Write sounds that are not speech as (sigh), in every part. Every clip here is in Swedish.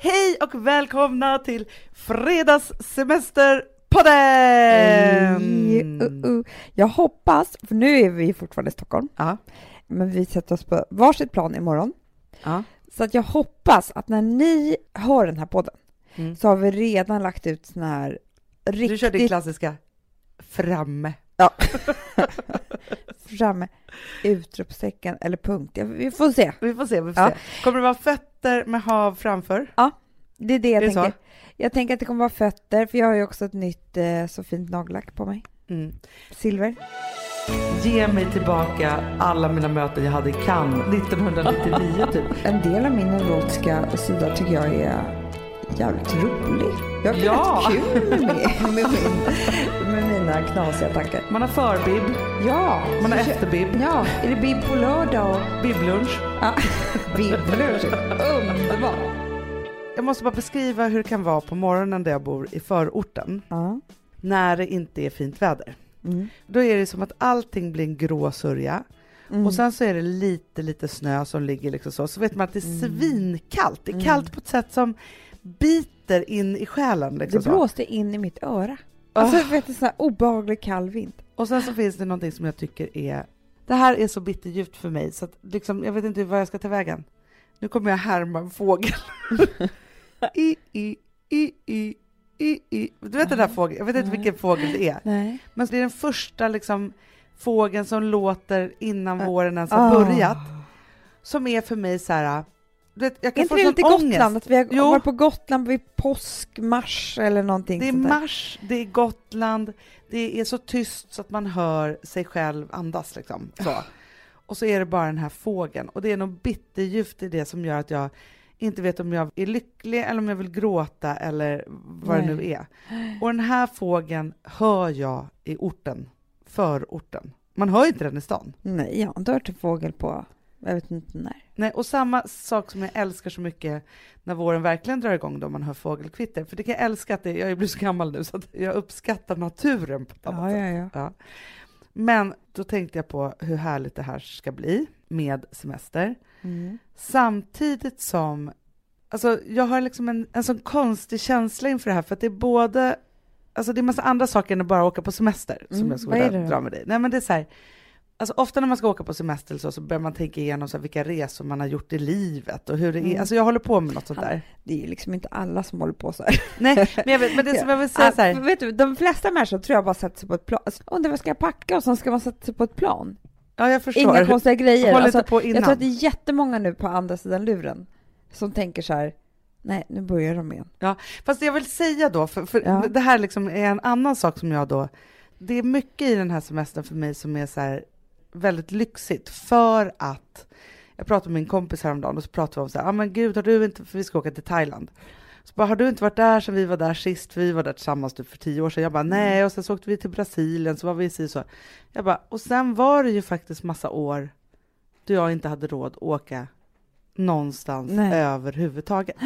Hej och välkomna till Fredagssemesterpodden! Ej, uh, uh. Jag hoppas, för nu är vi fortfarande i Stockholm, Ja, men vi sätter oss på varsitt plan imorgon. ja. Så att jag hoppas att när ni hör den här podden Mm. så har vi redan lagt ut såna här riktigt Du kör din klassiska framme. (laughs) framme utropstecken eller punkt. Ja, vi får se. Vi får se, vi får Ja. se. Kommer det vara fötter med hav framför? Det är det jag Är det tänker. så? Jag tänker att det kommer vara fötter, för jag har ju också ett nytt eh, så fint nagellack på mig. Mm. Silver. Ge mig tillbaka alla mina möten jag hade i Cannes 1999 typ. En del av min neurotiska sida tycker jag är jävligt rolig. Jag har Ja. rätt kul med, med, min, med mina knasiga tankar. Man har förbib, Ja, man har så efterbib, Ja, är det bibb på lördag och... biblunch. Ja, (laughs) bibblunch. Underbart. Jag måste bara beskriva hur det kan vara på morgonen där jag bor i förorten, Ja. när det inte är fint väder. Mm. Då är det som att allting blir en grå sörja Mm. och sen så är det lite, lite snö som ligger liksom så. Så vet man att det är Mm. svinkallt. Det är Mm. kallt på ett sätt som biter in i själen. Liksom Det så. blåste in i mitt öra. Ah. Alltså, vet du, sån här obehaglig kall vind. Och sen så finns det någonting som jag tycker är... Det här är så bitterljuvt för mig så att liksom, jag vet inte vad jag ska ta vägen. Nu kommer jag härma en fågel. (laughs) I, i, i, i, i, i. Du vet den där fågeln, jag vet inte Nej. vilken fågel det är. Nej. Men det är den första liksom, fågeln som låter innan Ah. våren ens har börjat. Ah. Som är för mig så här... Du vet, jag Är kan inte få det lite ångest. Gotland? Att vi har Jo. varit på Gotland vid påskmars eller någonting Det är mars, det är Gotland, det är så tyst så att man hör sig själv andas liksom. Så. Och så är det bara den här fågeln och det är nog bitterljuvt i det som gör att jag inte vet om jag är lycklig eller om jag vill gråta eller vad det Nej. nu är. Och den här fågeln hör jag i orten, förorten. Man hör inte den i stan. Nej, jag har inte hört en fågel på, jag vet inte när. Nej, och samma sak som jag älskar så mycket när våren verkligen drar igång då man hör fågelkvitter. För det kan jag älska att det, jag blir så gammal nu så att jag uppskattar naturen på ett annat Ja, sätt. ja, ja. Men då tänkte jag på hur härligt det här ska bli med semester. Mm. Samtidigt som, alltså jag har liksom en, en sån konstig känsla inför det här för att det är både, alltså det är massa andra saker än att bara åka på semester som Mm, jag skulle vilja dra med dig. Nej men det är så här, alltså ofta när man ska åka på semester så, så börjar man tänka igenom så här, vilka resor man har gjort i livet och hur det är, Mm. alltså jag håller på med något sånt där. Det är ju liksom inte alla som håller på så här. (laughs) Nej, men, vet, men det som jag vill säga så här, vet du, de flesta människor tror jag bara sätter sig på ett plan. Alltså, Undrar vad ska jag packa? Och sen ska man sätta sig på ett plan. ja jag förstår. Inga konstiga grejer. Håll Alltså, inte på innan. jag tror att det är jättemånga nu på andra sidan luren som tänker så här, nej, nu börjar de igen. Fast jag vill säga då, för, för Ja. det här liksom är en annan sak som jag då, det är mycket i den här semestern för mig som är så här väldigt lyxigt för att jag pratade med min kompis häromdagen och så pratade vi om så här, ah, men gud har du inte, för vi ska åka till Thailand. Så bara, har du inte varit där sedan vi var där sist, för vi var där tillsammans typ för tio år sedan. Jag bara, nej, och sen så åkte vi till Brasilien, så var vi i så. Jag bara, och sen var det ju faktiskt massa år då jag inte hade råd att åka någonstans Nej. överhuvudtaget.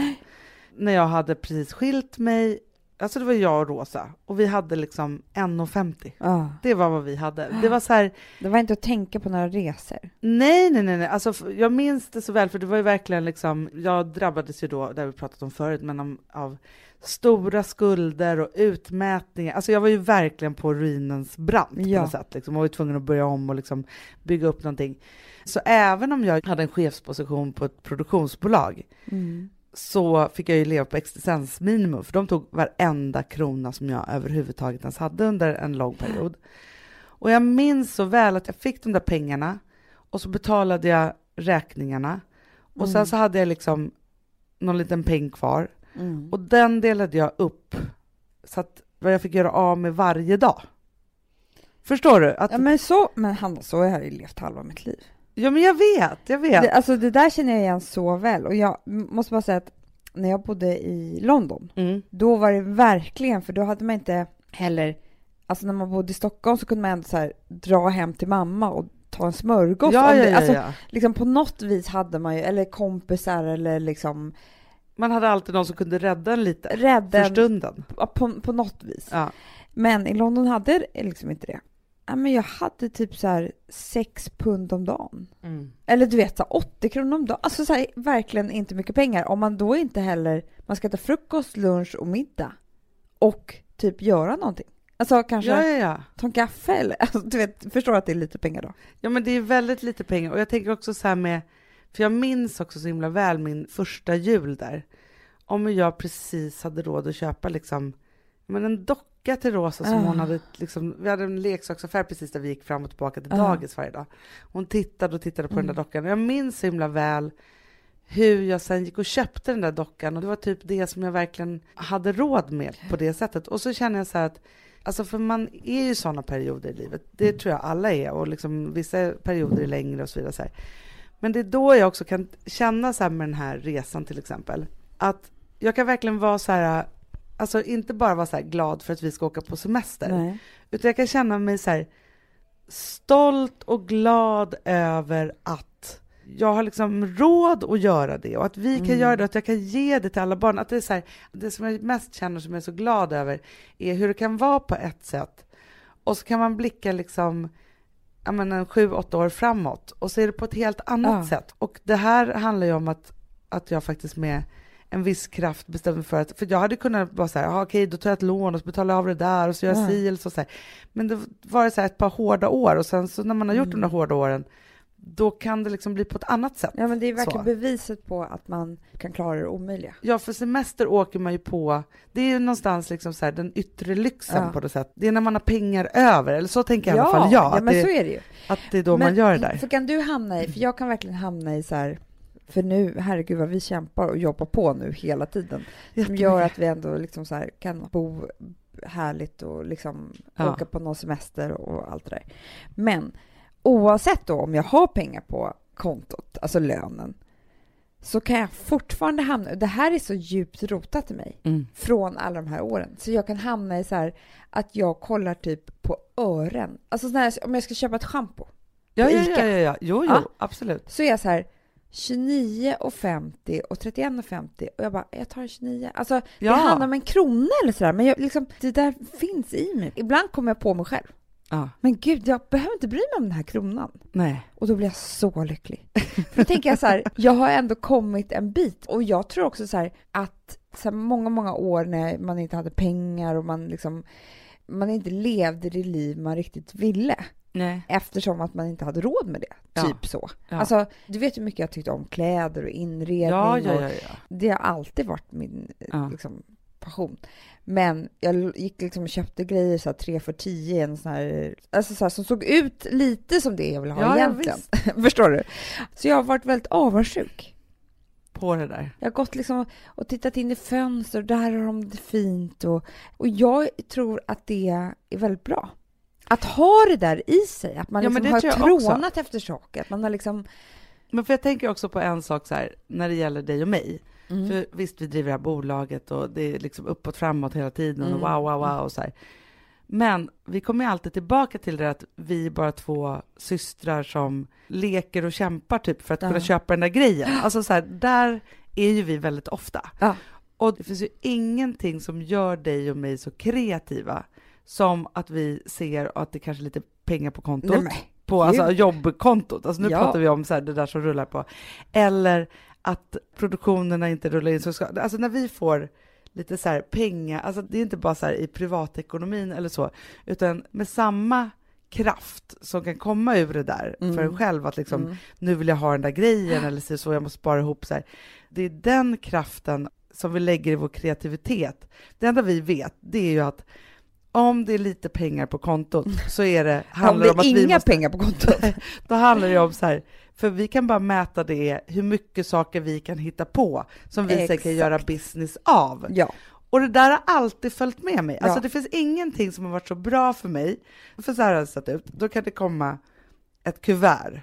När jag hade precis skilt mig, alltså det var jag och Rosa, och vi hade liksom 1,50. Ah. Det var vad vi hade. Det var (gasps) så här, Det var inte att tänka på några resor. nej, nej, nej, nej. Alltså, jag minns det så väl, för det var ju verkligen liksom, jag drabbades ju då, det har vi pratat om förut, men om, av stora skulder och utmätningar. Alltså jag var ju verkligen på ruinens brant på Ja. något sätt, liksom, och var ju tvungen att börja om och liksom bygga upp någonting. Så även om jag hade en chefsposition på ett produktionsbolag, Mm. Så fick jag ju leva på existensminimum, för de tog varenda krona som jag överhuvudtaget ens hade under en lång period. Och jag minns så väl att jag fick de där pengarna och så betalade jag räkningarna och sen Mm. så hade jag liksom någon liten peng kvar Mm. och den delade jag upp så att vad jag fick göra av med varje dag. Förstår du? Att, Ja, men så, men Hanna, så har jag ju levt halva mitt liv. Ja men jag vet, jag vet. Det, alltså det där känner jag igen så väl och jag måste bara säga att när jag bodde i London, Mm. då var det verkligen, för då hade man inte heller, alltså när man bodde i Stockholm så kunde man ändå så här, dra hem till mamma och ta en smörgås. Ja, ja, ja, alltså, ja. Liksom på något vis hade man ju, eller kompisar eller liksom Man hade alltid någon som kunde rädda en lite för rädda stunden. på, på något vis. Ja. Men i London hade det liksom inte det. Ja, men jag hade typ så här sex pund om dagen. Mm. Eller du vet, så här 80 kronor om dagen. Alltså så här, verkligen inte mycket pengar. Om man då inte heller, man ska äta frukost, lunch och middag. Och typ göra någonting. Alltså kanske Ja, ja, ja. ta en kaffe eller, (laughs) alltså, du vet, förstår att det är lite pengar då? Ja, men det är väldigt lite pengar. Och jag tänker också så här med, för jag minns också så himla väl min första jul där. Om jag precis hade råd att köpa liksom, men en docka till Rosa som Ah. hon hade liksom, vi hade en leksaksaffär precis där vi gick fram och tillbaka till Ah. dagis varje dag. Hon tittade och tittade på den Mm. där dockan. Jag minns så himla väl hur jag sen gick och köpte den där dockan och det var typ det som jag verkligen hade råd med på det sättet. Och så känner jag så här att Alltså för man är ju sådana perioder i livet, det tror jag alla är och liksom vissa perioder är längre och så vidare. Så här. Men det är då jag också kan känna så här med den här resan till exempel, att jag kan verkligen vara så här, alltså inte bara vara så glad för att vi ska åka på semester, Nej. utan jag kan känna mig så här stolt och glad över att jag har liksom råd att göra det och att vi kan Mm. göra det och att jag kan ge det till alla barn. Att det, är så här, det som jag mest känner som jag är så glad över är hur det kan vara på ett sätt och så kan man blicka liksom jag menar, sju, åtta år framåt och så är det på ett helt annat Ja. sätt. Och det här handlar ju om att, att jag faktiskt med en viss kraft bestämde mig för att, för jag hade kunnat vara så här, "Ah, okej då tar jag ett lån och så betalar jag av det där och så gör jag Ja. si eller så, så här. Men det var så här ett par hårda år och sen så när man har gjort de där Mm. hårda åren, då kan det liksom bli på ett annat sätt. Ja, men det är verkligen Så. beviset på att man kan klara det omöjliga. Ja, för semester åker man ju på, det är ju någonstans liksom så här, den yttre lyxen Ja. på något sätt. Det är när man har pengar över, eller så tänker i alla fall jag, ja men det, så är det ju. att det är då men, man gör det där. För kan du hamna i, för jag kan verkligen hamna i så här, för nu, herregud vad vi kämpar och jobbar på nu hela tiden, som gör att vi ändå liksom så kan bo härligt och liksom Ja. åka på någon semester och allt det där. Men oavsett då om jag har pengar på kontot, alltså lönen, så kan jag fortfarande hamna, det här är så djupt rotat i mig, Mm. från alla de här åren. Så jag kan hamna i så här att jag kollar typ på ören. Alltså här, om jag ska köpa ett schampo Ja, ja, ja, ja, jo, jo, Ja. absolut. så är jag så här 29,50 och 31,50 och jag bara, jag tar 29. Alltså det Ja. handlar om en krona eller sådär, men jag, liksom, det där finns i mig. Ibland kommer jag på mig själv. Ja, Men gud, jag behöver inte bry mig om den här kronan. nej. Och då blir jag så lycklig. För då tänker jag så här, (laughs) jag har ändå kommit en bit. Och jag tror också så här att så här, många, många år när man inte hade pengar och man liksom man inte levde det liv man riktigt ville Nej. eftersom att man inte hade råd med det. Ja. Typ så. Ja. Alltså, du vet hur mycket jag tyckte om kläder och inredning. Ja, ja, och ja, ja. Det har alltid varit min Ja. liksom, passion. Men jag gick liksom och köpte grejer så här, tre för tio, en sån här, alltså så här, som såg ut lite som det jag ville ha Ja, ja, egentligen. (laughs) Förstår du? Så jag har varit väldigt avundsjuk. På det där. Jag har gått liksom och tittat in i fönster och där har de det fint. Och, och jag tror att det är väldigt bra. Att ha det där i sig, att man Ja, liksom har jag också. trånat efter saker. Att man har liksom... Men för jag tänker också på en sak så här, när det gäller dig och mig. Mm. För visst, vi driver det här bolaget och det är liksom uppåt, framåt hela tiden och Mm. wow, wow, wow och så här. Men vi kommer alltid tillbaka till det att vi är bara två systrar som leker och kämpar typ för att Ja. kunna köpa den där grejen. (gasps) Alltså så här, där är ju vi väldigt ofta. Ja. Och det finns ju ingenting som gör dig och mig så kreativa som att vi ser att det kanske är lite pengar på kontot. Nej, på alltså, jobbkontot. Alltså, nu Ja. pratar vi om så här, det där som rullar på. Eller att produktionerna inte rullar in. Så ska, alltså när vi får lite så här pengar, alltså det är inte bara så här i privatekonomin eller så, utan med samma kraft som kan komma ur det där Mm. för en själv, att liksom Mm. nu vill jag ha den där grejen eller så jag måste spara ihop så här. Det är den kraften som vi lägger i vår kreativitet. Det enda vi vet, det är ju att om det är lite pengar på kontot så är det, Om handlar det det om att är vi inga måste, pengar på kontot. (laughs) då handlar det om så här, för vi kan bara mäta det, hur mycket saker vi kan hitta på som vi sen kan göra business av. ja. Och det där har alltid följt med mig. Alltså Ja. det finns ingenting som har varit så bra för mig. För så här har det sett ut. Då kan det komma ett kuvert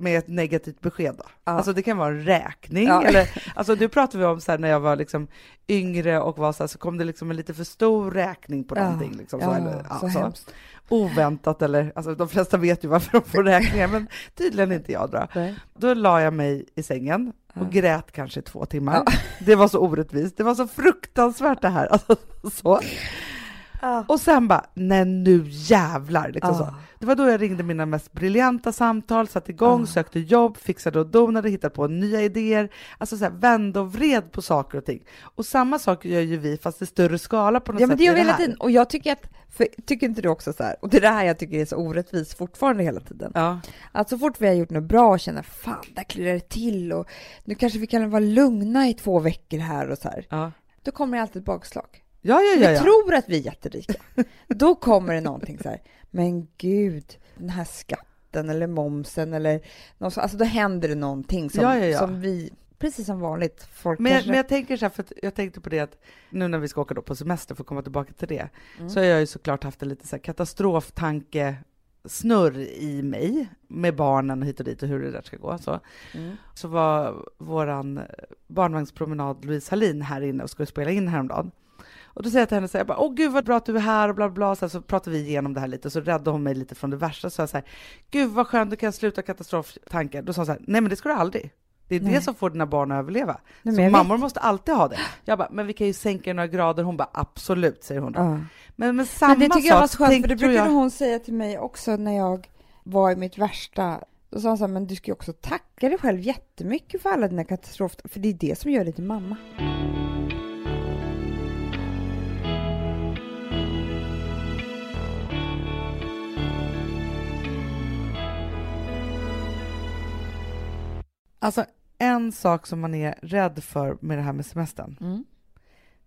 med ett negativt besked. Då. Ja. Alltså det kan vara en räkning. Ja. Eller, (laughs) alltså nu pratar vi om så här när jag var liksom yngre och var så här, så kom det liksom en lite för stor räkning på någonting. Liksom, så, ja, eller, ja, så så. hemskt. Oväntat eller, alltså de flesta vet ju varför de får räkningar, men tydligen inte jag då. Nej. Då la jag mig i sängen och Ja. grät kanske två timmar. Det var så orättvist. Det var så fruktansvärt det här. (laughs) Alltså, så. Ja. Och sen bara, nej nu jävlar. Liksom så. Ah. Det var då jag ringde mina mest briljanta samtal, satte igång, Ah. sökte jobb, fixade och donade, hittade på nya idéer. Alltså så här, vände och vred på saker och ting. Och samma sak gör ju vi, fast i större skala på något Ja sätt. men det gör vi hela tiden. Och jag tycker att, för, tycker inte du också så här, och det är det här jag tycker är så orättvist fortfarande hela tiden. Ja. Att så fort vi har gjort något bra och känner fan, där klirrar det till och nu kanske vi kan vara lugna i två veckor här och så här. Ja. Då kommer det alltid ett bakslag. Ja, ja, Vi ja, ja. tror att vi är jätterika. Då kommer det någonting så här, men gud, den här skatten eller momsen eller något, så- alltså då händer det någonting som, Ja, ja, ja. som vi, precis som vanligt, folk Men, kanske... men jag tänker så här, för jag tänkte på det att nu när vi ska åka då på semester, för att komma tillbaka till det, Mm. så har jag ju såklart haft en lite så här katastroftanke snurr i mig med barnen hit och dit och hur det där ska gå. Så, Mm. så var våran barnvagnspromenad Louise Hallin här inne och skulle spela in häromdagen. Och då säger jag till henne så här, jag bara, åh gud vad bra att du är här och bla bla, så, här, så pratar vi igenom det här lite, så räddade hon mig lite från det värsta, så jag så här, gud vad skönt, då kan sluta katastroftankar. Då sa hon så här, nej men det ska du aldrig. Det är Nej. det som får dina barn att överleva. Nej, så mammor måste alltid ha det. Jag bara, men vi kan ju sänka några grader. Hon bara, absolut, säger hon. då. Ja. Men, men samma Men det tycker jag var så sak, skönt, för det brukade jag, hon säga till mig också när jag var i mitt värsta. Då sa hon så här, men du ska ju också tacka dig själv jättemycket för alla dina katastrofer, för det är det som gör dig till mamma. Alltså, en sak som man är rädd för med det här med semestern,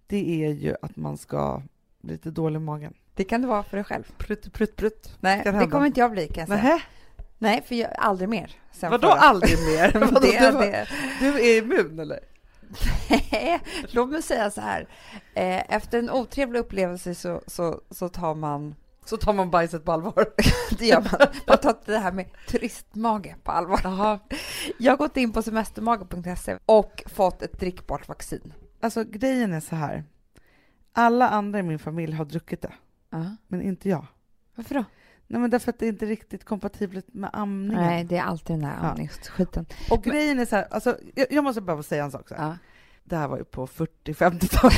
det är ju att man ska bli lite dålig i magen. Det kan det vara för dig själv. Prutt, prutt, prutt. Nej, det hända. kommer inte jag bli kan jag säga. Nähä, Nej, för jag, aldrig mer. Sen vadå förra. aldrig mer? (laughs) Vadå, det, du, det, du är immun eller? Låt mig säga så här. Eh, efter en otrevlig upplevelse så, så, så tar man, Så tar man bajset på allvar. (laughs) det gör man, man tar det här med turistmage på allvar. Jaha. Jag har gått in på semestermage.se och fått ett drickbart vaccin. Alltså grejen är så här. Alla andra i min familj har druckit det, men inte jag. Varför då? Nej men därför att det inte är riktigt kompatibelt med amningen. Nej, det är alltid den där Ja. amningsskiten. Och grejen är så här, alltså, jag, jag måste bara säga en sak. Så här. Ja. Det här var ju på 40-50-talet.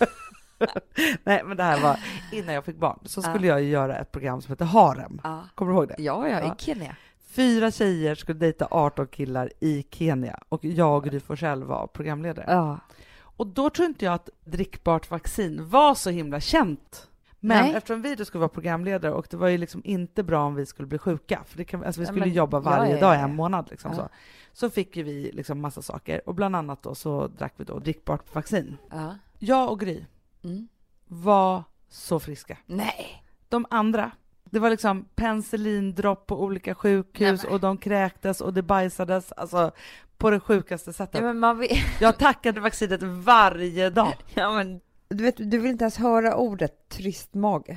(laughs) (laughs) Nej, men det här var innan jag fick barn. Så skulle jag göra ett program som heter Harem. Kommer du ihåg det? Ja, ja, i Kenya. Fyra tjejer skulle dejta 18 killar i Kenya och jag och Gry Forssell var programledare. Och då tror inte jag att drickbart vaccin var så himla känt. Men Nej. eftersom vi då skulle vara programledare och det var ju liksom inte bra om vi skulle bli sjuka, för det kan, alltså vi skulle men- jobba varje ja, ja, dag i en månad. Liksom så. så fick ju vi liksom massa saker och bland annat då så drack vi då drickbart vaccin. ja. Jag och Gry Mm. var så friska. Nej. De andra, det var liksom penicillindropp på olika sjukhus Nej, och de kräktes och det bajsades, alltså på det sjukaste sättet. Ja, men man. Jag tackade vaccinet varje dag. (laughs) Ja, men... Du, vet, du vill inte ens höra ordet turistmage.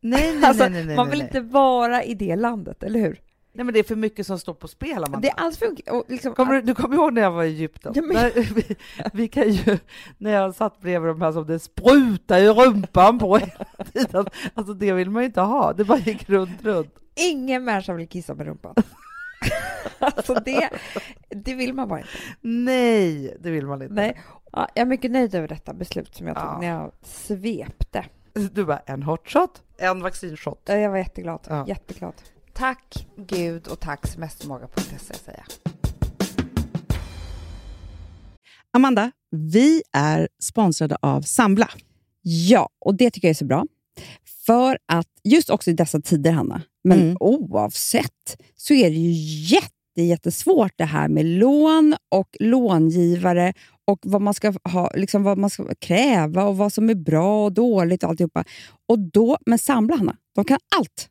Nej, nej, (laughs) Alltså, nej, nej, nej, man vill nej. inte vara i det landet, eller hur? Nej, men det är för mycket som står på spel, Amanda. Det är alls för... Och liksom, Kommer du, du kommer ihåg när jag var i Egypten? Ja, men- När (laughs) vi, vi kan ju, när jag satt bredvid de här som det sprutade i rumpan på hela tiden. Alltså det vill man ju inte ha, det bara gick runt, runt. Ingen människa vill kissa med rumpan. (laughs) alltså det, det vill man bara inte. Nej, det vill man inte. Nej. Ja, jag är mycket nöjd över detta beslut som jag tog Ja. när jag svepte. Du bara, en hot shot, en vaccinshot. Ja, Jag var jätteglad. Ja. Jätteglad. Tack Gud och tack semestermaga.se säger jag. Amanda, vi är sponsrade av Sambla. Ja, och det tycker jag är så bra. För att just också i dessa tider, Hanna, men Mm. oavsett, så är det ju jätte, jättesvårt det här med lån och långivare och vad man ska ha, liksom vad man ska kräva och vad som är bra och dåligt och alltihopa. Och då, men Sambla, Hanna, de kan allt.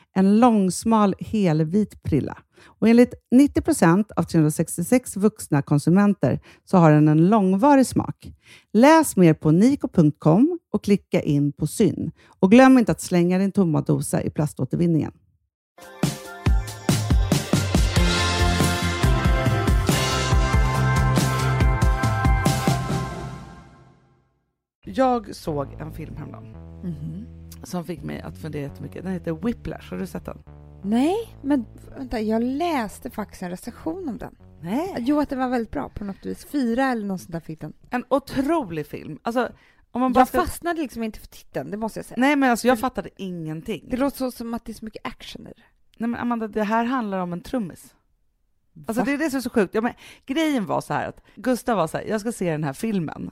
En långsmal helvit prilla. Och enligt 90 procent av 366 vuxna konsumenter så har den en långvarig smak. Läs mer på niko.com och klicka in på Syn. Och glöm inte att slänga din tomma dosa i plaståtervinningen. Jag såg en film häromdagen Mhm. Som fick mig att fundera jättemycket. Den heter Whiplash. Har du sett den? Nej, men vänta, jag läste faktiskt en recension om den. Nej. Jo, att den var väldigt bra på något vis. Fyra eller något sånt där fick den. En otrolig film. Alltså, om man bara Jag ska... fastnade liksom inte för titeln, det måste jag säga. Nej, men alltså jag fattade ingenting. Det låter så som att det är så mycket action i det. Nej men Amanda, det här handlar om en trummis. Alltså Va? det är det som är så sjukt. Ja, men, grejen var så här att Gustav var så här, jag ska se den här filmen.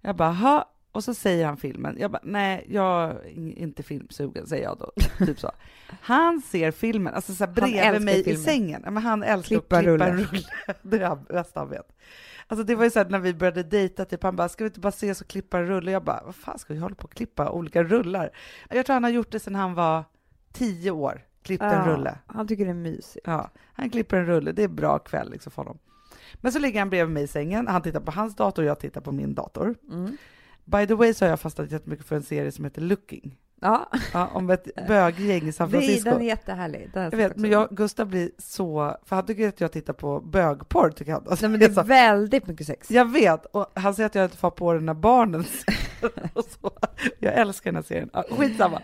Jag bara, och så säger han filmen. Jag bara, nej, jag är inte filmsugen, säger jag då. (laughs) Typ så. Han ser filmen, alltså så här, bredvid mig filmen. i sängen. Ja, men han älskar Klippa att klippa rulle. (laughs) Det är bästa han vet. Alltså det var ju så här när vi började dejta, typ han bara, ska vi inte bara ses och klippa en rulle? Jag bara, vad fan ska vi hålla på och klippa olika rullar? Jag tror han har gjort det sedan han var tio år, klippt en rulle. Han tycker det är mysigt. Ja, han klipper en rulle, det är bra kväll liksom för honom. Men så ligger han bredvid mig i sängen, han tittar på hans dator och jag tittar på min dator. Mm. By the way så har jag fastnat jättemycket för en serie som heter Looking. Ja, Ja, om ett (laughs) böggäng i San Francisco. den är jättehärlig. Den Jag vet, men jag, Gustav blir så, för han tycker att jag tittar på bögporr tycker han. Alltså, Nej, men det är väldigt mycket sex. jag vet, och han säger att jag inte får på den när barnen (laughs) och så. Jag älskar den här serien. Ja, skitsamma.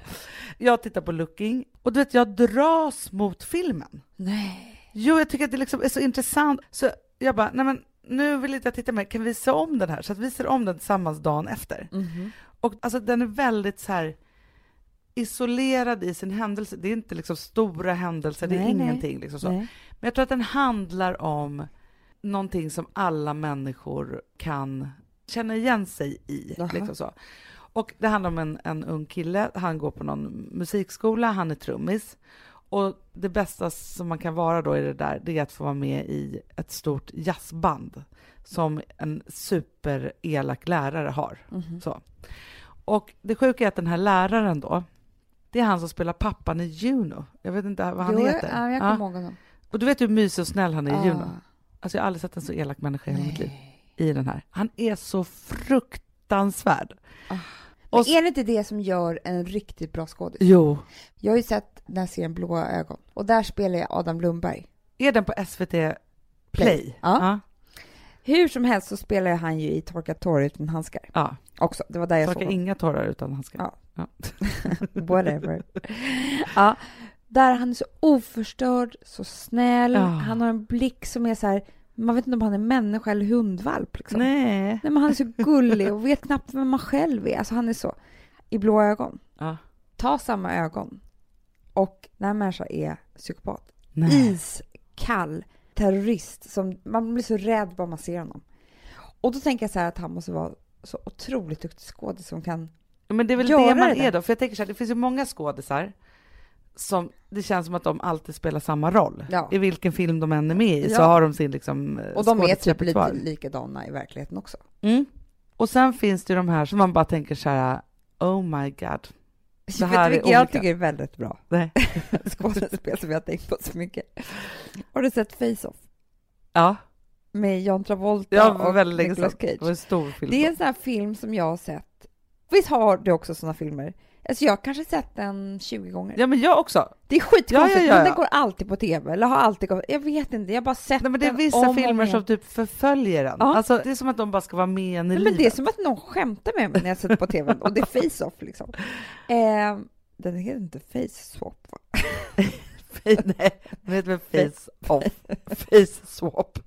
Jag tittar på Looking, och du vet, jag dras mot filmen. Nej. Jo, jag tycker att det liksom är så intressant. Så jag bara, nej men nu vill inte jag titta mer, kan vi se om den här? Så att vi ser om den tillsammans dagen efter. Mhm. Och alltså den är väldigt så här isolerad i sin händelse. Det är inte liksom stora händelser, det är Nej, nej. ingenting liksom så. Nej. Men jag tror att den handlar om någonting som alla människor kan känna igen sig i. Liksom så. Och det handlar om en, en ung kille, han går på någon musikskola, han är trummis. Och det bästa som man kan vara då i det där, det är att få vara med i ett stort jazzband som en superelak lärare har. Mhm. Så. Och det sjuka är att den här läraren då, det är han som spelar pappan i Juno. Jag vet inte vad han jo, heter. Ja, jag Ja. kommer ihåg honom. Och du vet hur mysig och snäll han är i Ah. Juno? Alltså jag har aldrig sett en så elak människa i hela mitt liv i den här. Han är så fruktansvärd. Ah. Och Men är det inte det som gör en riktigt bra skådis? Jo. Jag har ju sett den här serien Blåa ögon och där spelar jag Adam Lundberg. Är den på SVT Play? Ja. Ja. Hur som helst så spelar han ju i Torka tår utan handskar ja. också. Det var där jag Torka såg honom. inga tårar utan handskar. Ja. Ja. (laughs) Whatever. ja, där han är så oförstörd, så snäll. Ja. Han har en blick som är så här, man vet inte om han är människa eller hundvalp. Liksom. Nej. Nej, men han är så gullig och vet knappt vem man själv är. Alltså han är så, i blå ögon. Ja. Ta samma ögon och den här människan är psykopat. Nej. Iskall terrorist. Som, man blir så rädd bara man ser honom. Och då tänker jag så här att han måste vara så otroligt duktig skådis som kan... Men det är väl Göra det man är då. För jag tänker så här, det finns ju många skådisar som det känns som att de alltid spelar samma roll. Ja. I vilken film de än är med i så Ja. har de sin liksom eh, Och de är typ lite likadana i verkligheten också. Mm. Och sen finns det ju de här som man bara tänker så här, oh my god. Det här Vet är jag olika. tycker är väldigt bra Nej. (laughs) skådespel som jag har tänkt på så mycket. Har du sett Face-Off? Ja, Med John Travolta var och Nicolas. Cage. Det var en stor film. Det är en sån här film som jag har sett. Visst har du också såna filmer? Alltså jag har kanske sett den 20 gånger. Ja men jag också. Det är skitkonstigt, Ja, ja, ja, den går alltid på tv. Eller har alltid gått. Jag vet inte, jag har bara sett Nej, men det är vissa filmer om som typ förföljer en. Ja. Alltså, det är som att de bara ska vara med en i Nej, livet. men Det är som att någon skämtar med mig när jag sätter på tv och det är (laughs) face-off liksom. Eh, den heter inte face-swap va? Nej, den heter väl Face Off? Face Swap.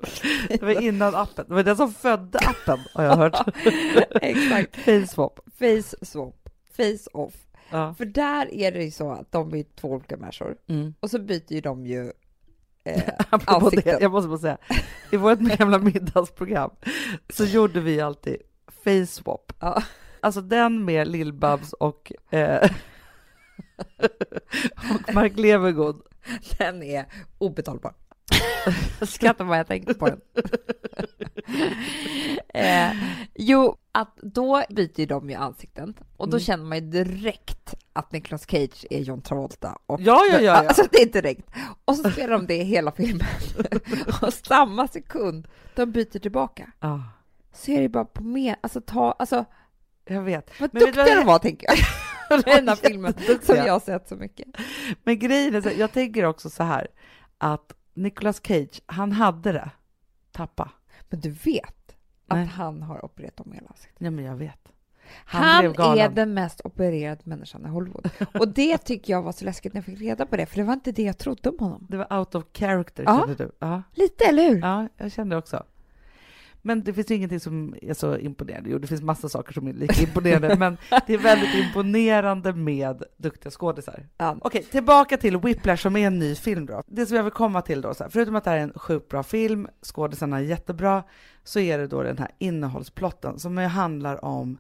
Det var innan appen. Det var den som födde appen, har jag hört. (laughs) Exakt. Face Swap. Face-swap, face-off. Ja. För där är det ju så att de är två olika människor Mm. och så byter ju de ju eh, (laughs) Ansikten. det, jag måste bara säga, i vårt (laughs) gamla middagsprogram så gjorde vi alltid Face Swap. ja. Alltså den med Lill-Babs och, eh, (laughs) och Mark Levengood. Den är obetalbar. (laughs) Jag skrattar bara jag tänker på den. (laughs) eh, jo, att då byter ju de ju ansikten och då Mm. känner man ju direkt att Nicolas Cage är John Travolta. Och, Ja, ja, ja, ja. Alltså det är direkt. Och så spelar de det hela filmen. (laughs) och samma sekund de byter tillbaka Ah, så är det bara på mer, alltså ta, alltså jag vet. vad Men duktiga de var tänker jag. Den här filmen som jag har sett så mycket. Men grejen är så, jag tänker också så här att Nicolas Cage, han hade det. Tappa. Men du vet att Nej. han har opererat om hela ansiktet. Ja, men jag vet. Han, galen. är den mest opererade människan i Hollywood. (laughs) Och det tycker jag var så läskigt när jag fick reda på det, för det var inte det jag trodde om honom. Det var out of character, Ja. kände du? Ja. Lite, eller hur? ja, jag kände också. Men det finns ju ingenting som är så imponerande. Jo, det finns massa saker som är lika imponerande, men det är väldigt imponerande med duktiga skådisar. Ja. Okej, tillbaka till Whiplash som är en ny film då. Det som jag vill komma till då, så här, förutom att det här är en sjukt bra film, skådisarna är jättebra, så är det då den här innehållsplotten som handlar om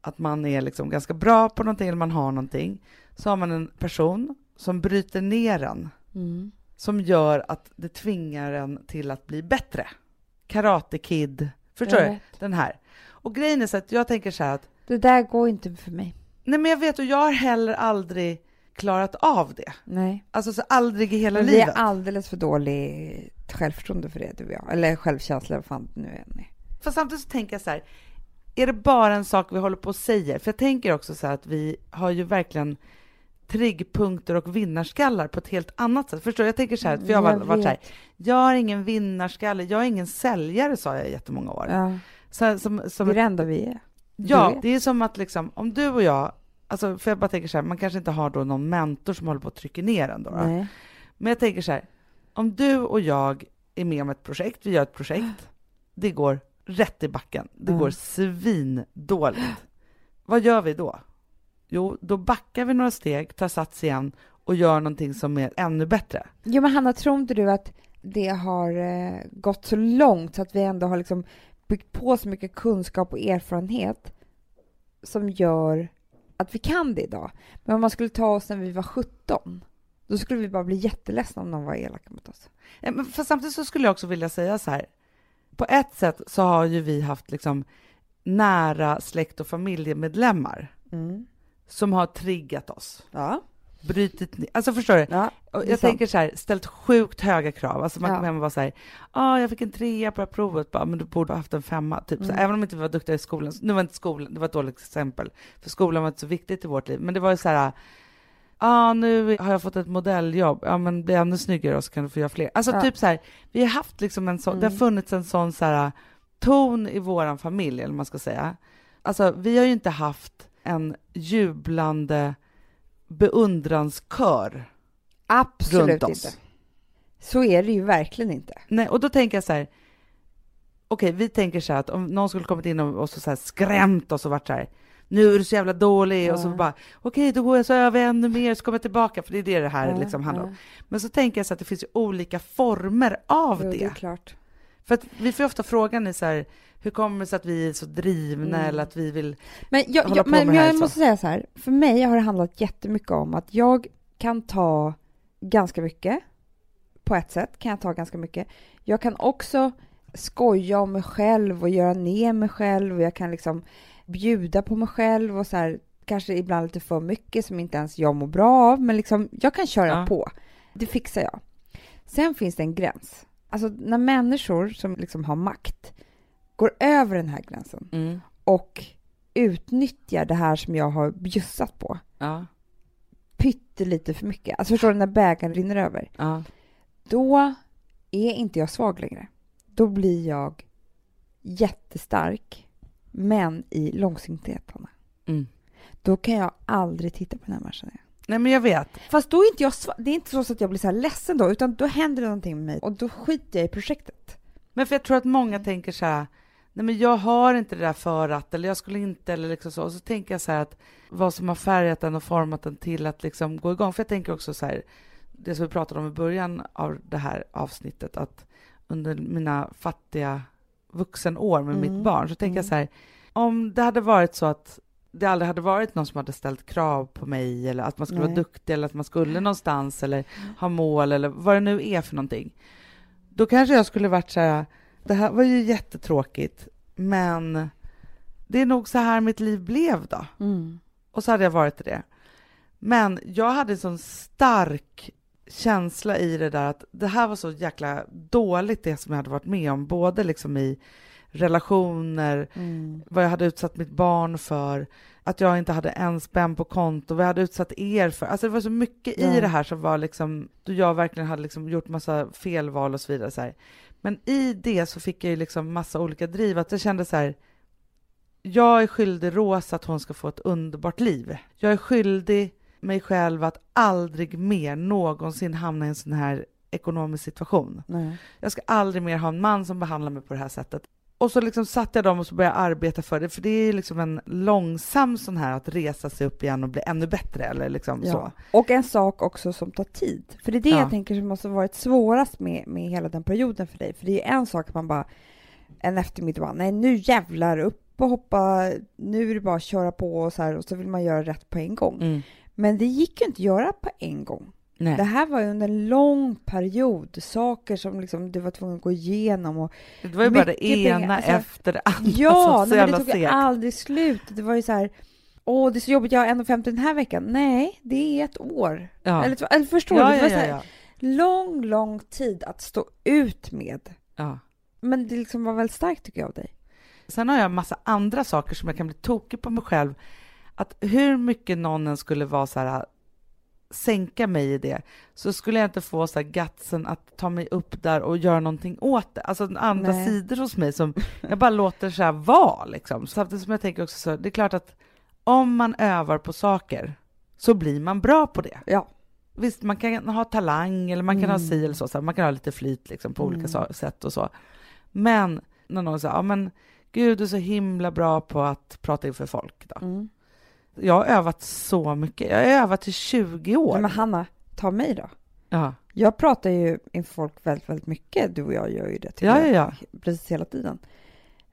att man är liksom ganska bra på någonting eller man har någonting. Så har man en person som bryter ner en, Mm. som gör att det tvingar en till att bli bättre. Karate Kid, förstår du? Den här. Och grejen är så att jag tänker så här att Det där går inte för mig. Nej men jag vet och jag har heller aldrig klarat av det. Nej. Alltså så aldrig i hela Men vi livet. är alldeles för dåligt självförtroende för det, du och jag. Eller självkänsla, vad fan nu är. Nej. För samtidigt så tänker jag så här, är det bara en sak vi håller på och säger? För jag tänker också så här att vi har ju verkligen triggpunkter och vinnarskallar på ett helt annat sätt. Förstår? Jag tänker så här, för jag har varit så här, jag har ingen vinnarskalle, jag är ingen säljare sa jag i jättemånga år. Ja. Så, som, som Det är det enda vi är. Ja, det är som att liksom, om du och jag, alltså för jag bara tänker så här, man kanske inte har då någon mentor som håller på att trycka ner en då. då. Men jag tänker så här, om du och jag är med om ett projekt, vi gör ett projekt, det går rätt i backen, det Mm. går svindåligt. Vad gör vi då? Jo, då backar vi några steg, tar sats igen och gör någonting som är ännu bättre. Jo, men Hanna, tror inte du att det har eh, gått så långt så att vi ändå har liksom byggt på så mycket kunskap och erfarenhet som gör att vi kan det idag? Men om man skulle ta oss när vi var 17, då skulle vi bara bli jätteledsna om någon var elaka mot oss. Eh, Men för samtidigt så skulle jag också vilja säga så här, på ett sätt så har ju vi haft liksom nära släkt och familjemedlemmar som har triggat oss, Ja. brutit ner, alltså förstår du? ja. Jag sant. tänker så här, ställt sjukt höga krav. Alltså man Ja. kommer hem och bara så här, ah, jag fick en trea på det här provet, bara, men du borde ha haft en femma. Typ. Så, Mm. även om inte vi var duktiga i skolan, nu var inte skolan, det var ett dåligt exempel, för skolan var inte så viktigt i vårt liv, men det var ju så här, ah, nu har jag fått ett modelljobb, ja men bli ännu snyggare och så kan du få göra fler. Alltså Ja. typ så här, vi har haft liksom en sån, det har Mm. funnits en sån så här ton i våran familj, eller man ska säga. Alltså vi har ju inte haft en jublande beundranskör Absolut runt oss. inte. Så är det ju verkligen inte. Nej, och då tänker jag så här, okej, vi tänker så här att om någon skulle kommit in och, och så, så här skrämt oss och varit så här, nu är du så jävla dålig, och så Ja. bara, okej, då går jag så över ännu mer, så kommer jag tillbaka, för det är det det här Ja, liksom handlar om. ja. Men så tänker jag så att det finns ju olika former av Jo, det. det är klart. För att vi får ju ofta frågan är så här, hur kommer det sig att vi är så drivna Mm. eller att vi vill... Men, jag, hålla jag, på men med det här, jag så. måste säga så här, för mig har det handlat jättemycket om att jag kan ta ganska mycket. På ett sätt kan jag ta ganska mycket. Jag kan också skoja om mig själv och göra ner mig själv och jag kan liksom bjuda på mig själv och så här, kanske ibland lite för mycket som inte ens jag mår bra av, men liksom jag kan köra Ja. på. Det fixar jag. Sen finns det en gräns. Alltså när människor som liksom har makt går över den här gränsen och utnyttjar det här som jag har bjussat på Ja, pyttelite för mycket. Alltså förstår du när bägaren rinner över? ja. Då är inte jag svag längre. Då blir jag jättestark, men i långsiktighet, Hanna. Mm. Då kan jag aldrig titta på den här människan igen. Nej men jag vet. Fast då är inte jag sva- det är inte så att jag blir så här ledsen då, utan då händer det någonting med mig och då skiter jag i projektet. Men för jag tror att många tänker så här, nej men jag har inte det där för att, eller jag skulle inte, eller liksom så. Och så tänker jag så här att vad som har färgat den och format den till att liksom gå igång. För jag tänker också så här, det som vi pratade om i början av det här avsnittet, att under mina fattiga vuxenår med Mm. mitt barn, så tänker jag Mm. så här, om det hade varit så att det aldrig hade varit någon som hade ställt krav på mig eller att man skulle vara Nej. duktig eller att man skulle någonstans eller ha mål eller vad det nu är för någonting. Då kanske jag skulle varit så här, det här var ju jättetråkigt, men det är nog så här mitt liv blev då. Och så hade jag varit i det. Men jag hade en sån stark känsla i det där att det här var så jäkla dåligt det som jag hade varit med om, både liksom i relationer, Mm. vad jag hade utsatt mitt barn för, att jag inte hade en spänn på konto, vad jag hade utsatt er för. Alltså det var så mycket i det här som var liksom, då jag verkligen hade liksom gjort massa felval och så vidare. Så här. Men i det så fick jag ju liksom massa olika driv, att jag kände så här, jag är skyldig Rosa att hon ska få ett underbart liv. Jag är skyldig mig själv att aldrig mer någonsin hamna i en sån här ekonomisk situation. Nej. Jag ska aldrig mer ha en man som behandlar mig på det här sättet. Och så liksom satte jag dem och så började jag arbeta för det, för det är liksom en långsam sån här att resa sig upp igen och bli ännu bättre eller liksom så. Ja. Och en sak också som tar tid. För det är det Ja. jag tänker som måste varit svårast med, med hela den perioden för dig. För det är en sak att man bara en eftermiddag bara, nej nu jävlar upp och hoppa, nu är det bara att köra på och så här och så vill man göra rätt på en gång. Mm. Men det gick ju inte att göra på en gång. Nej. Det här var ju under en lång period, saker som liksom du var tvungen att gå igenom och Det var ju bara det pengar, ena alltså- efter det andra Ja, så nej, det tog segt. aldrig slut. Det var ju så här, åh det är så jobbigt, jag har 1,50 den här veckan. Nej, det är ett år. Ja. Eller, eller förstår du? ja, Det ja, var så ja, här, ja. lång, lång tid att stå ut med. Men det liksom var väldigt starkt tycker jag av dig. Sen har jag en massa andra saker som jag kan bli tokig på mig själv. Att hur mycket någon än skulle vara så här sänka mig i det, så skulle jag inte få så här gatsen att ta mig upp där och göra någonting åt det. Alltså andra Nej. sidor hos mig som jag bara låter så här vara liksom. Samtidigt som jag tänker också så, det är klart att om man övar på saker så blir man bra på det. Ja. Visst, man kan ha talang eller man kan ha Mm. si eller så, så här, man kan ha lite flyt liksom på olika Mm. sa- sätt och så. Men när någon säger, ja men gud du är så himla bra på att prata inför folk då. Mm. Jag har övat så mycket, jag har övat i 20 år. Nej, men Hanna, ta mig då. ja. Jag pratar ju inför folk väldigt, väldigt mycket. Du och jag gör ju det Ja, jag, ja, precis hela tiden.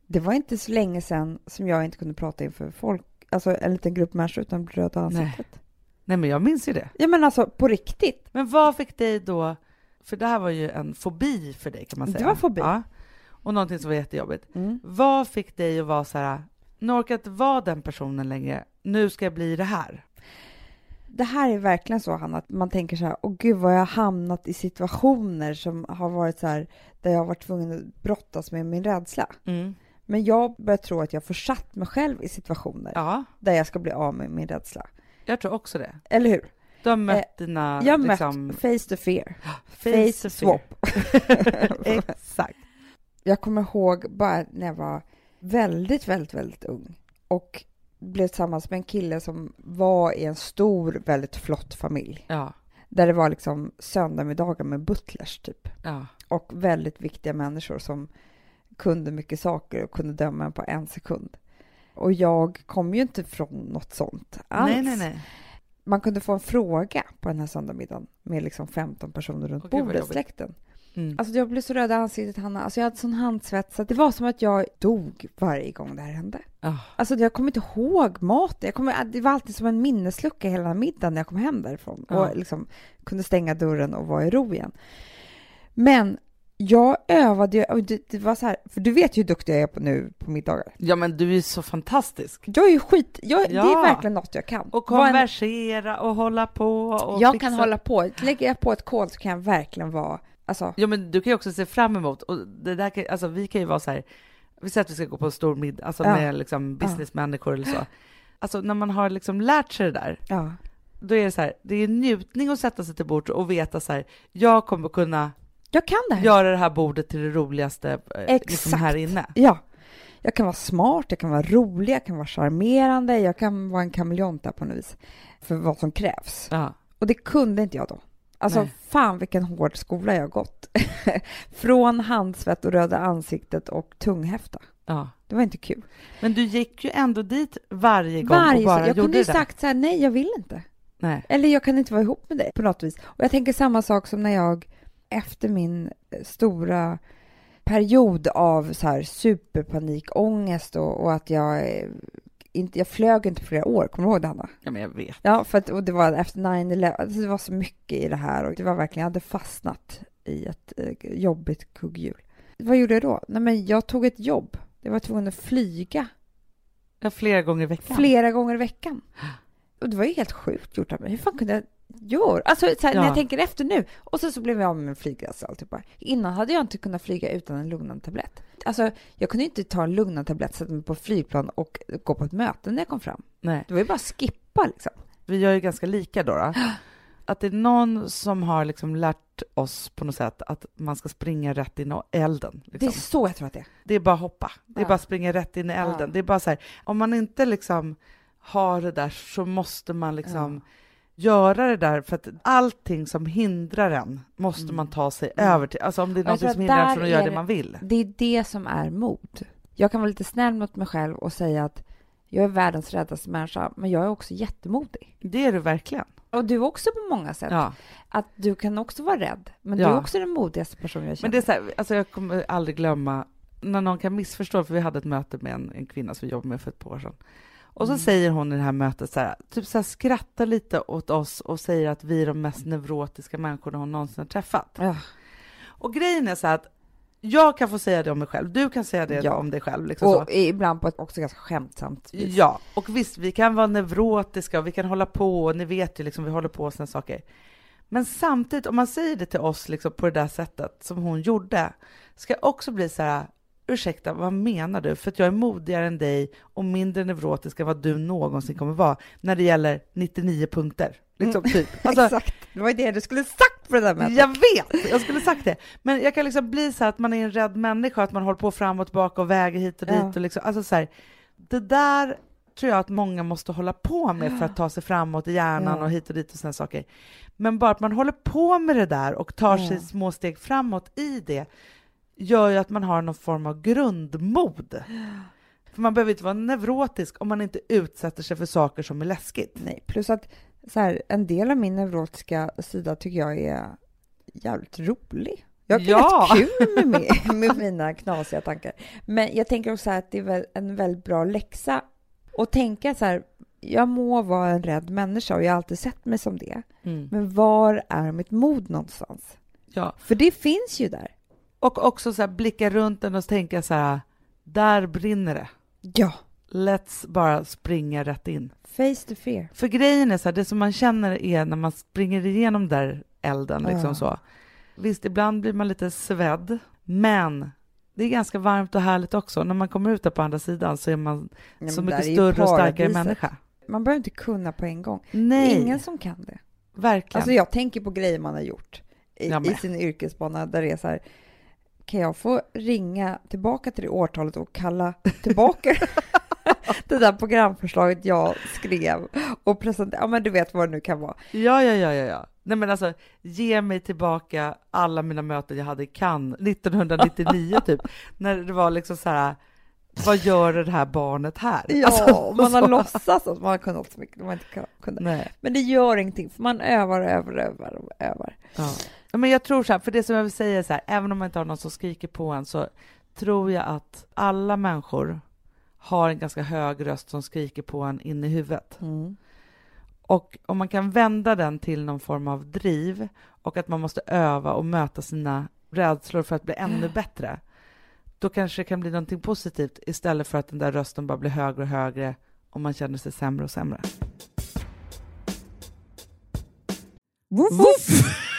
Det var inte så länge sedan som jag inte kunde prata inför folk, alltså en liten grupp människor utan röda Nej. ansiktet. Nej men jag minns ju det. Ja men alltså på riktigt. Men vad fick dig då, för det här var ju en fobi för dig kan man Det säga. var fobi. Ja. Och någonting som var jättejobbigt. Mm. Vad fick dig att vara så här, nu orkar jag inte vara den personen längre, nu ska jag bli det här. Det här är verkligen så, Hanna, att man tänker så här, åh gud vad jag har hamnat i situationer som har varit så här, där jag har varit tvungen att brottas med min rädsla. Mm. Men jag börjar tro att jag försatt mig själv i situationer Ja, där jag ska bli av med min rädsla. jag tror också det. Eller hur? Du har mött dina... Jag har liksom, mött face to fear. face (gasps) Face to swap. (laughs) (laughs) Exakt. Jag kommer ihåg bara när jag var väldigt, väldigt, väldigt ung och blev tillsammans med en kille som var i en stor, väldigt flott familj. Ja, Där det var liksom söndagsmiddagar med butlers typ. ja. Och väldigt viktiga människor som kunde mycket saker och kunde döma en på en sekund. Och jag kom ju inte från något sånt alls. Nej, nej, nej. Man kunde få en fråga på den här söndagsmiddagen med liksom 15 personer runt Åh, bordet, släkten. Mm. Alltså jag blev så röd i ansiktet, Hanna. Alltså jag hade sån handsvett så det var som att jag dog varje gång det här hände. Ah, Alltså jag kommer inte ihåg maten. Jag kommer, det var alltid som en minneslucka hela middagen när jag kom hem därifrån Ja. och liksom kunde stänga dörren och vara i ro igen. Men jag övade ju, och det, det var så här, för du vet ju hur duktig jag är på nu på middagar. Ja, men du är så fantastisk. Jag är ju skit, jag, det Ja. är verkligen något jag kan. Och konversera och hålla på och jag fixa. kan hålla på, lägger jag på ett kol så kan jag verkligen vara, alltså, Ja, men du kan ju också se fram emot, och det där kan, alltså vi kan ju vara så här, vi säger att vi ska gå på en stor middag, alltså Ja. med liksom businessmänniskor eller så. Alltså när man har liksom lärt sig det där, Ja. då är det så här, det är njutning att sätta sig till bordet och veta så här, jag kommer kunna Jag kan det här. göra det här bordet till det roligaste eh, liksom här inne. Ja. Jag kan vara smart, jag kan vara rolig, jag kan vara charmerande, jag kan vara en kameleont där på något vis. För vad som krävs. Ja. Och det kunde inte jag då. Alltså Nej. fan vilken hård skola jag har gått. (laughs) Från handsvett och röda ansiktet och tunghäfta. ja. Det var inte kul. Men du gick ju ändå dit varje gång Varje, och bara jag gjorde kunde ju det där. sagt så här, nej jag vill inte. Nej. Eller jag kan inte vara ihop med dig på något vis. Och jag tänker samma sak som när jag efter min eh, stora period av så här superpanikångest och, och att jag eh, inte, jag flög inte på flera år, kommer du ihåg det Hanna? Ja, men jag vet. Ja, för att, och det var efter 9-11, alltså det var så mycket i det här och det var verkligen, jag hade fastnat i ett eh, jobbigt kugghjul. Vad gjorde jag då? Nej men jag tog ett jobb. Jag var tvungen att flyga Ja, flera gånger i veckan. flera gånger i veckan. Och det var ju helt sjukt gjort av mig. Hur fan kunde jag göra? Alltså så här, när Ja. jag tänker efter nu. Och sen så blev jag av med min flygresa och alltihopa. Innan hade jag inte kunnat flyga utan en lugnande tablett. Alltså jag kunde inte ta en lugnande tablett, sätta mig på flygplan och gå på ett möte när jag kom fram. Nej. Det var ju bara att skippa liksom. Vi gör ju ganska lika då. då. (gasps) Att det är någon som har liksom lärt oss på något sätt att man ska springa rätt in i elden. Det är Liksom. så jag tror att det är. Det är bara att hoppa. Det är Ja. bara att springa rätt in i elden. Ja. Det är bara så här, om man inte liksom har det där så måste man liksom göra det där för att allting som hindrar en måste Mm. man ta sig Mm. över till. Alltså om det är något som hindrar en från att göra det det- man vill. Det är det som är mod. Jag kan vara lite snäll mot mig själv och säga att jag är världens räddaste människa, men jag är också jättemodig. Det är du verkligen. Och du också på många sätt. Ja. Att du kan också vara rädd, men du Ja. är också den modigaste personen jag Men känner. det är så här, alltså jag kommer aldrig glömma när någon kan missförstå, för vi hade ett möte med en, en kvinna som vi jobbade med för ett par år sedan. Och så Mm. säger hon i det här mötet så här, typ så här, skrattar lite åt oss och säger att vi är de mest neurotiska människorna hon någonsin har träffat. Ja. Och grejen är så här att jag kan få säga det om mig själv, du kan säga det Ja. om dig själv. Liksom så. Och ibland på ett också ganska skämtsamt vis. Ja, och visst, vi kan vara neurotiska och vi kan hålla på, och ni vet ju liksom, vi håller på såna saker. Men samtidigt, om man säger det till oss liksom, på det där sättet som hon gjorde, ska jag också bli så här, ursäkta, vad menar du? För att jag är modigare än dig och mindre neurotisk än vad du någonsin kommer vara när det gäller 99 punkter. Liksom, typ. (laughs) Alltså, Exakt, det var ju det du skulle sagt på det där mötet. jag vet, jag skulle sagt det. Men jag kan liksom bli så att man är en rädd människa, att man håller på fram och tillbaka och väger hit och dit. Ja. Och liksom, alltså så här, det där tror jag att många måste hålla på med för att ta sig framåt i hjärnan Ja. och hit och dit och sådana saker. Men bara att man håller på med det där och tar Ja. sig små steg framåt i det gör ju att man har någon form av grundmod. För man behöver inte vara neurotisk om man inte utsätter sig för saker som är läskigt. Nej, plus att så här, en del av min neurotiska sida tycker jag är jävligt rolig. Jag har Ja. kul med, min, med mina knasiga tankar. Men jag tänker också att det är en väldigt bra läxa att tänka så här, jag må vara en rädd människa och jag har alltid sett mig som det. Men var är mitt mod någonstans? Ja. För det finns ju där. Och också så här, blicka runt den och tänka så här, där brinner det. Ja. Let's bara springa rätt in. Face the fear. För grejen är så här, det som man känner är när man springer igenom där elden, liksom Ja. så. Visst, ibland blir man lite svedd, men det är ganska varmt och härligt också. När man kommer ut där på andra sidan så är man Nej, så mycket större och starkare människa. Man behöver inte kunna på en gång. Det Nej, är ingen som kan det. verkligen. Alltså jag tänker på grejer man har gjort i, i sin yrkesbana där det är så här, kan jag få ringa tillbaka till det årtalet och kalla tillbaka (laughs) det där programförslaget jag skrev och presentera, ja men du vet vad det nu kan vara. Ja, ja, ja, ja, ja. Nej, men alltså, ge mig tillbaka alla mina möten jag hade i Cannes 1999, typ. När det var liksom så här, vad gör det här barnet här? Ja, Alltså, man har (laughs) så- låtsats att man har kunnat så mycket man inte kunde. Nej. Men det gör ingenting, för man övar och övar och övar och övar. Ja. Ja, Men jag tror så här, för det som jag vill säga är så här, även om man inte har någon som skriker på en så tror jag att alla människor har en ganska hög röst som skriker på en in i huvudet. Och om man kan vända den till någon form av driv och att man måste öva och möta sina rädslor för att bli ännu bättre, då kanske det kan bli någonting positivt istället för att den där rösten bara blir högre och högre och man känner sig sämre och sämre. Woof, woof.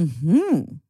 Mm-hmm.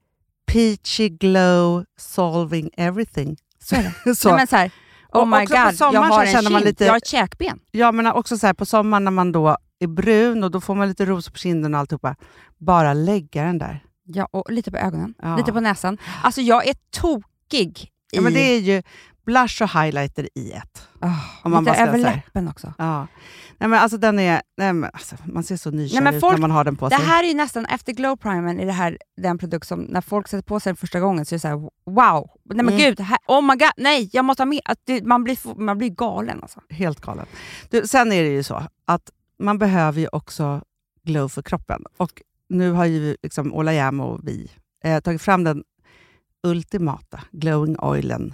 Peachy glow solving everything. så är det. (laughs) så. Nej, men så här, oh Och my god, jag har en känner man kind, lite- jag har ett käkben. Ja, men också så här, på sommaren när man då är brun och då får man lite rosor på kinden och alltihopa. Bara lägga den där. Ja, och lite på ögonen, Ja. lite på näsan. Alltså jag är tokig i... Ja, men det är ju blush och highlighter i ett. Oh, Om man bara över läppen också. Ja. Nej, men alltså, den är, nej, men, alltså, man ser så nykär ut folk- när man har den på Det sig. här är ju nästan, efter glow primern, är det här den produkt som när folk sätter på sig den första gången så är det så här: wow, nej men Mm. gud, här, oh my god, nej jag måste ha mer. Att det, man, blir, man blir galen alltså. Helt galet. Du, sen är det ju så att man behöver ju också glow för kroppen. Och nu har ju liksom Ola Jäm och vi eh, tagit fram den ultimata glowing oilen.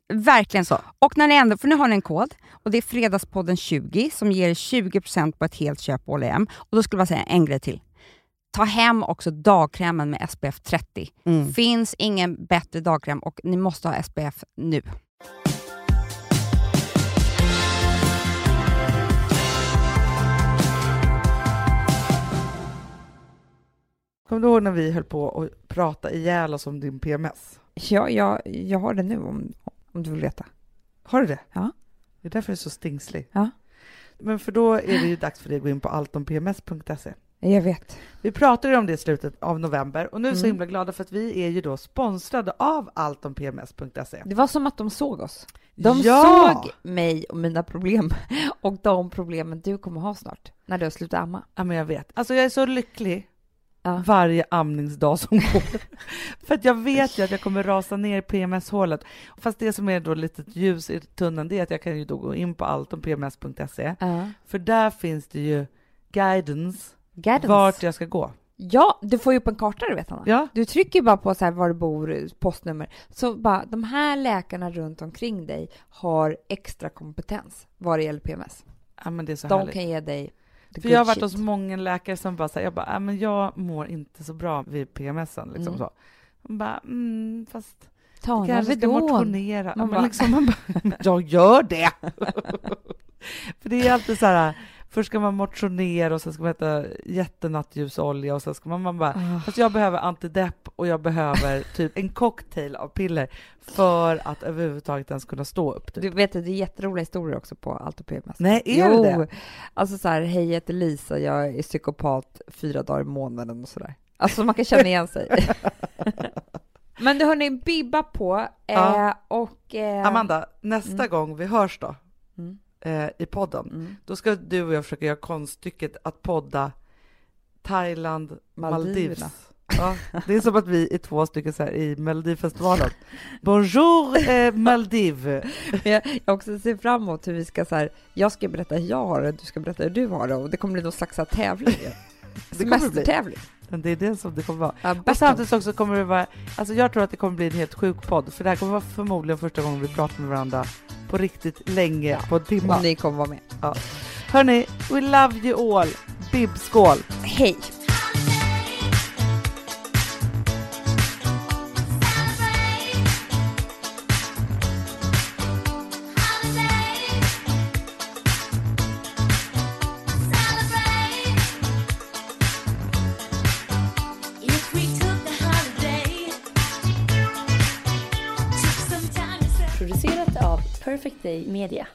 Verkligen Så. Och när ni ändå, för nu har ni en kod och det är Fredagspodden 20 som ger 20% på ett helt köp på H&M. Och då skulle jag säga en grej till. Ta hem också dagkrämen med SPF 30. Mm. Finns ingen bättre dagkräm och ni måste ha SPF nu. Kommer du ihåg när vi höll på att prata ihjäl oss om din PMS? Ja, jag, jag har det nu om, om du vill veta. Har du det? Ja. Det är därför du är så stingslig. Ja. Men för då är det ju dags för dig att gå in på alltompms.se. Jag vet. Vi pratade ju om det i slutet av november och nu är vi så Mm. himla glada för att vi är ju då sponsrade av alltompms.se. Det var som att de såg oss. De ja! såg mig och mina problem (laughs) och de problemen du kommer ha snart när du har slutat amma. Ja, men jag vet. Alltså jag är så lycklig Ja. varje amningsdag som går. (laughs) för att jag vet ju att jag kommer rasa ner i PMS-hålet. Fast det som är då lite ljus i tunneln, det är att jag kan ju då gå in på alltompms.se. För där finns det ju guidance, Guidance. vart jag ska gå. Ja, du får ju upp en karta du vet Anna. Ja, Du trycker bara på så här var du bor, postnummer. Så bara, de här läkarna runt omkring dig har extra kompetens vad det gäller PMS. ja men det är så De härligt. kan ge dig För jag har varit shit. hos många läkare som bara säger, jag bara, ja, men jag mår inte så bra vid PMSen. Liksom Mm. så. De bara, mm, fast Tana, kanske ska motionera. Man bara- liksom, man bara, (laughs) jag gör det! (laughs) För det är alltid så här, först ska man motionera och sen ska man äta jättenattljusolja och sen ska man, man bara, Ah. fast jag behöver antidepp och jag behöver (laughs) typ en cocktail av piller för att överhuvudtaget ens kunna stå upp. Typ. Du vet att det är jätteroliga historier också på Allt och PMS. Nej, är jo, det det? alltså så här, hej jag heter Lisa, jag är psykopat fyra dagar i månaden och sådär. Alltså man kan känna igen sig. (laughs) Men du hörni, bibba på eh, Ja. och... Eh, Amanda, nästa Mm. gång vi hörs då Mm. Eh, i podden, Mm. då ska du och jag försöka göra konststycket att podda Thailand, Maldiverna. Ja, det är som att vi är två stycken så här i Melodifestivalen. (laughs) Bonjour eh, Maldives! Jag, jag också ser fram emot hur vi ska så här, jag ska berätta hur jag har det, du ska berätta hur du har det och det kommer bli någon slags här tävling. (laughs) Semestertävling. Men det är det som det kommer vara. Ja, Och samtidigt också kommer det vara, alltså jag tror att det kommer bli en helt sjuk podd, för det här kommer vara förmodligen första gången vi pratar med varandra på riktigt länge, Ja. på timmar. Och ni kommer vara med. Hörni, we love you all! Bibskål! Hej! Took Media.